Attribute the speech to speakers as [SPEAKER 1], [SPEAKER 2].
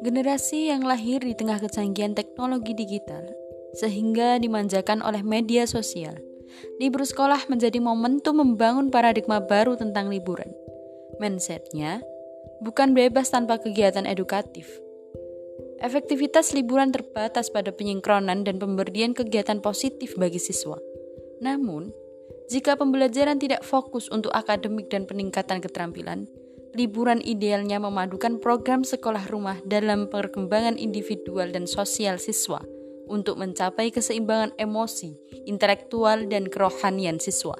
[SPEAKER 1] Generasi yang lahir di tengah kecanggihan teknologi digital, sehingga dimanjakan oleh media sosial. Libur sekolah menjadi momentum membangun paradigma baru tentang liburan. Mindsetnya bukan bebas tanpa kegiatan edukatif. Efektivitas liburan terbatas pada penyingkronan dan pemberian kegiatan positif bagi siswa. Namun, jika pembelajaran tidak fokus untuk akademik dan peningkatan keterampilan, liburan idealnya memadukan program sekolah rumah dalam perkembangan individual dan sosial siswa untuk mencapai keseimbangan emosi, intelektual, dan kerohanian siswa.